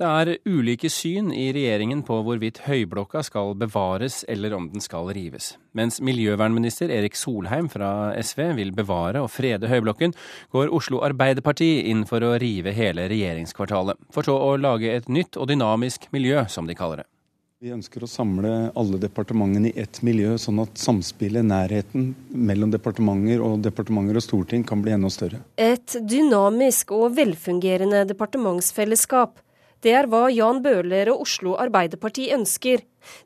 Det er ulike syn i regjeringen på hvorvidt Høyblokka skal bevares eller om den skal rives. Mens miljøvernminister Erik Solheim fra SV vil bevare og frede Høyblokken, går Oslo Arbeiderparti inn for å rive hele regjeringskvartalet, for så å lage et nytt og dynamisk miljø, som de kaller det. Vi ønsker å samle alle departementene i ett miljø, sånn at samspillet, nærheten mellom departementer og departementer og storting kan bli enda større. Et dynamisk og velfungerende departementsfellesskap det er hva Jan Bøhler og Oslo Arbeiderparti ønsker.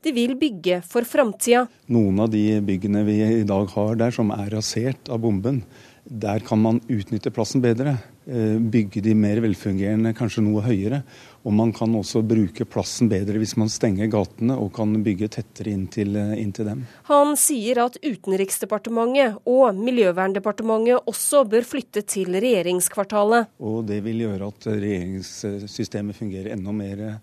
De vil bygge for framtida. Noen av de byggene vi i dag har der som er rasert av bomben, der kan man utnytte plassen bedre. Eh, bygge de mer velfungerende, kanskje noe høyere. Og man kan også bruke plassen bedre hvis man stenger gatene og kan bygge tettere inn til, eh, inn til dem. Han sier at Utenriksdepartementet og Miljøverndepartementet også bør flytte til regjeringskvartalet. Og det vil gjøre at regjeringssystemet fungerer enda mer eh,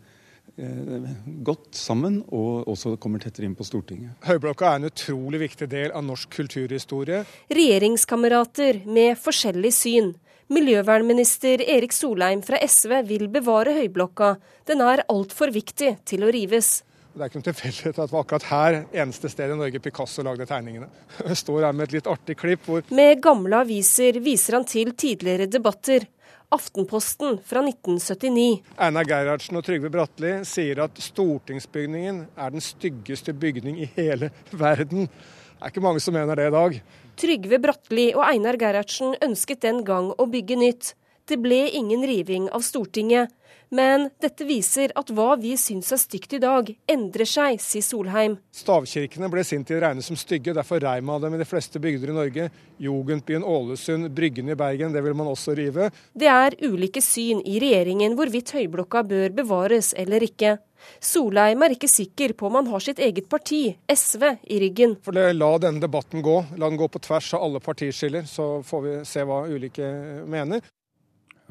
godt sammen, og også kommer tettere inn på Stortinget. Høyblokka er en utrolig viktig del av norsk kulturhistorie. Regjeringskamerater med forskjellig syn. Miljøvernminister Erik Solheim fra SV vil bevare Høyblokka. Den er altfor viktig til å rives. Det er ikke noen tilfeldighet at det var akkurat her, eneste stedet i Norge, Picasso lagde tegningene. Jeg står her med et litt artig klipp hvor Med gamle aviser viser han til tidligere debatter. Aftenposten fra 1979. Einar Gerhardsen og Trygve Bratteli sier at stortingsbygningen er den styggeste bygning i hele verden. Det er ikke mange som mener det i dag. Trygve Bratteli og Einar Gerhardsen ønsket den gang å bygge nytt. Det ble ingen riving av Stortinget. Men dette viser at hva vi syns er stygt i dag, endrer seg, sier Solheim. Stavkirkene ble i sin tid regnet som stygge, derfor reiv man dem i de fleste bygder i Norge. Jugendbyen Ålesund, Bryggen i Bergen, det vil man også rive. Det er ulike syn i regjeringen hvorvidt Høyblokka bør bevares eller ikke. Solheim er ikke sikker på om han har sitt eget parti, SV, i ryggen. For det, La denne debatten gå. La den gå på tvers av alle partiskiller, så får vi se hva ulike mener.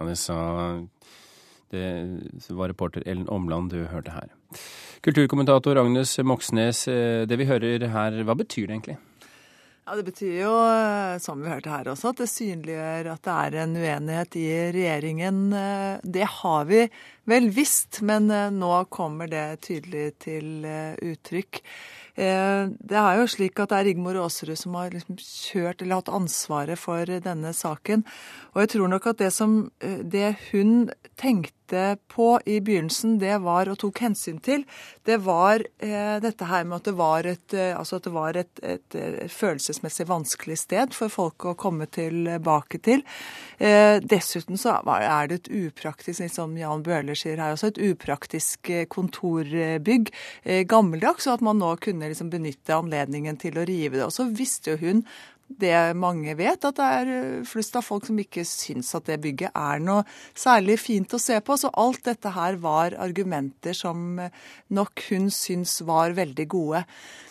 Ja, det sa det var reporter Ellen Omland du hørte her. Kulturkommentator Agnes Moxnes, eh, det vi hører her, hva betyr det egentlig? Ja, Det betyr jo, eh, som vi hørte her også, at det synliggjør at det er en uenighet i regjeringen. Eh, det har vi vel visst, men nå kommer det tydelig til uttrykk. Det er jo slik at det er Rigmor Aasrud som har liksom kjørt eller hatt ansvaret for denne saken. Og jeg tror nok at det som det hun tenkte på i begynnelsen, det var og tok hensyn til, det var eh, dette her med at det var et, eh, altså at det var et, et, følelsesmessig vanskelig sted for folk å komme tilbake til. Eh, dessuten så er det et upraktisk, som Jan Bøhler sier her også, et upraktisk eh, kontorbygg. Eh, gammeldags, og at man nå kunne liksom benytte anledningen til å rive det. Og så visste jo hun det mange vet, at det er eh, flust av folk som ikke syns at det bygget er noe særlig fint å se på. Så alt dette her var argumenter som nok hun syns var veldig gode.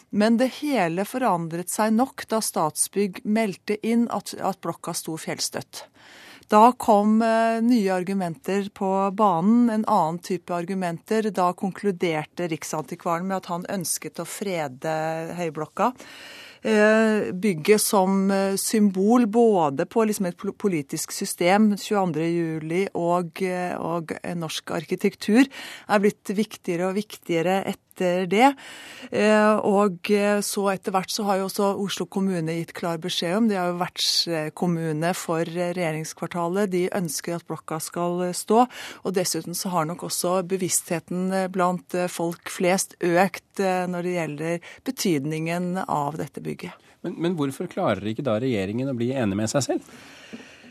Men det hele forandret seg nok da Statsbygg meldte inn at, at blokka sto fjellstøtt. Da kom eh, nye argumenter på banen, en annen type argumenter. Da konkluderte Riksantikvaren med at han ønsket å frede Høyblokka. Eh, bygget som eh, symbol både på liksom et politisk system, 22.07, og, og norsk arkitektur, er blitt viktigere og viktigere etter etter det. Eh, og eh, så etter hvert så har jo også Oslo kommune gitt klar beskjed om, de er jo vertskommune for regjeringskvartalet, de ønsker at blokka skal stå. Og dessuten så har nok også bevisstheten blant folk flest økt når det gjelder betydningen av dette bygget. Men, men hvorfor klarer ikke da regjeringen å bli enig med seg selv?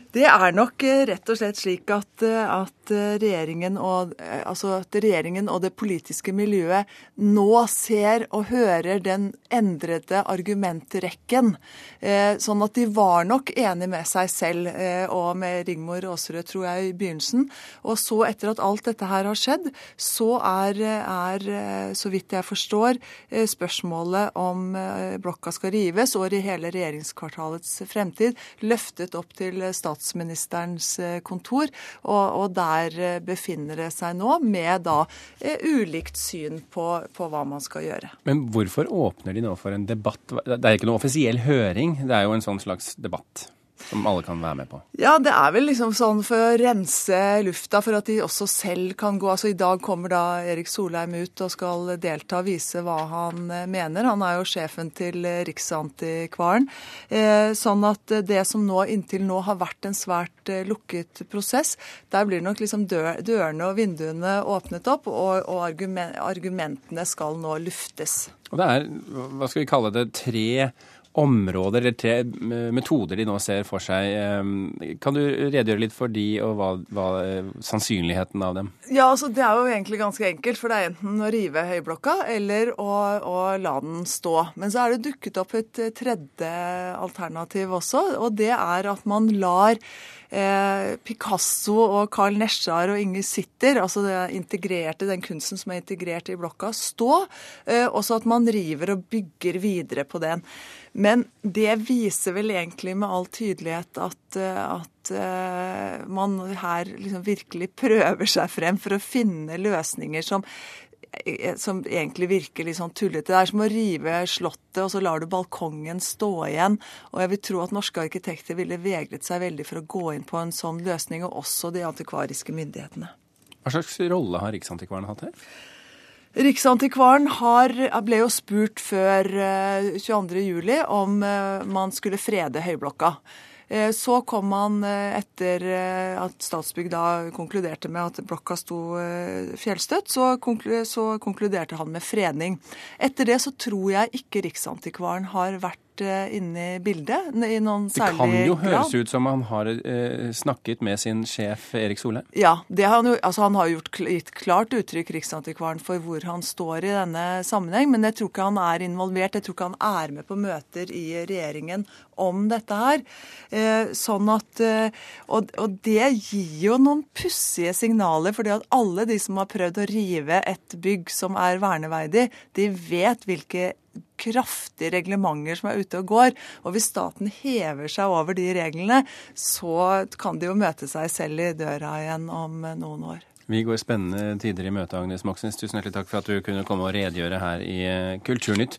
Det er nok eh, rett og slett slik at, eh, at, eh, regjeringen og, altså at regjeringen og det politiske miljøet nå ser og hører den endrede argumentrekken. Sånn at de var nok enige med seg selv og med Rigmor Aasrud, tror jeg, i begynnelsen. Og så, etter at alt dette her har skjedd, så er, er så vidt jeg forstår, spørsmålet om blokka skal rives og i hele regjeringskvartalets fremtid løftet opp til statsministeren statsministerens eh, kontor, og, og, der eh, befinner det seg nå, med da eh, ulikt syn på, på, hva man skal gjøre. Men hvorfor åpner de nå for en debatt? Det er ikke noe offisiell høring, det er jo en sånn slags debatt? Som alle kan være med på? Ja, det er vel liksom sånn for å rense lufta, for at de også selv kan gå. Altså I dag kommer da Erik Solheim ut og skal delta og vise hva han eh, mener. Han er jo sjefen til eh, Riksantikvaren. Eh, sånn at det som nå inntil nå har vært en svært lukket prosess, der blir nok liksom dørene og vinduene åpnet opp, og, og argumentene skal nå luftes. Og det er, hva skal vi kalle det, tre områder eller tre metoder de nå ser for seg. Ehm, kan du redegjøre litt for de, og hva, hva sannsynligheten av dem? Ja, altså Det er jo egentlig ganske enkelt. For det er enten å rive høyblokka eller å, å la den stå. Men så er det dukket opp et tredje alternativ også, og det er at man lar eh, Picasso og Carl Nesjar og Inger Sitter, altså integrerte, den kunsten som er integrert i blokka, stå. Eh, også at man river og bygger videre på den. Men det viser vel egentlig med all tydelighet at, eh, at uh, man her liksom virkelig prøver seg frem for å finne løsninger som Eh, som egentlig virker litt sånn tullete. Det er som å rive Slottet, og så lar du balkongen stå igjen. Og jeg vil tro at norske arkitekter ville vegret seg veldig for å gå inn på en sånn løsning, og også de antikvariske myndighetene. Hva slags rolle har Riksantikvaren hatt her? Riksantikvaren har, ble jo spurt før 22.07 eh, om eh, man skulle frede Høyblokka. Eh, så kom man etter at Statsbygg da konkluderte med at blokka sto fjellstøtt, så, konkluderte han med fredning. Etter det så tror jeg ikke Riksantikvaren har vært Eh, inne i bildet i noen særlig grad. Det kan jo høres ut som han har eh, snakket med sin sjef Erik Solheim? Ja, han, jo, altså han, har gjort, gitt klart uttrykk, Riksantikvaren, for hvor han står i denne sammenheng. Men jeg tror ikke han er involvert. Jeg tror ikke han er med på møter i regjeringen om dette her. Eh, sånn at, eh, og, og, det gir jo noen pussige signaler. fordi at alle de som har prøvd å rive et bygg som er verneverdig, de vet hvilke kraftige reglementer som er ute og går. Og hvis staten hever seg over de reglene, så kan de jo møte seg selv i døra igjen om noen år. Vi går spennende tider i møte, Agnes Moxnes. Tusen hjertelig takk for at du kunne komme og redegjøre her i Kulturnytt.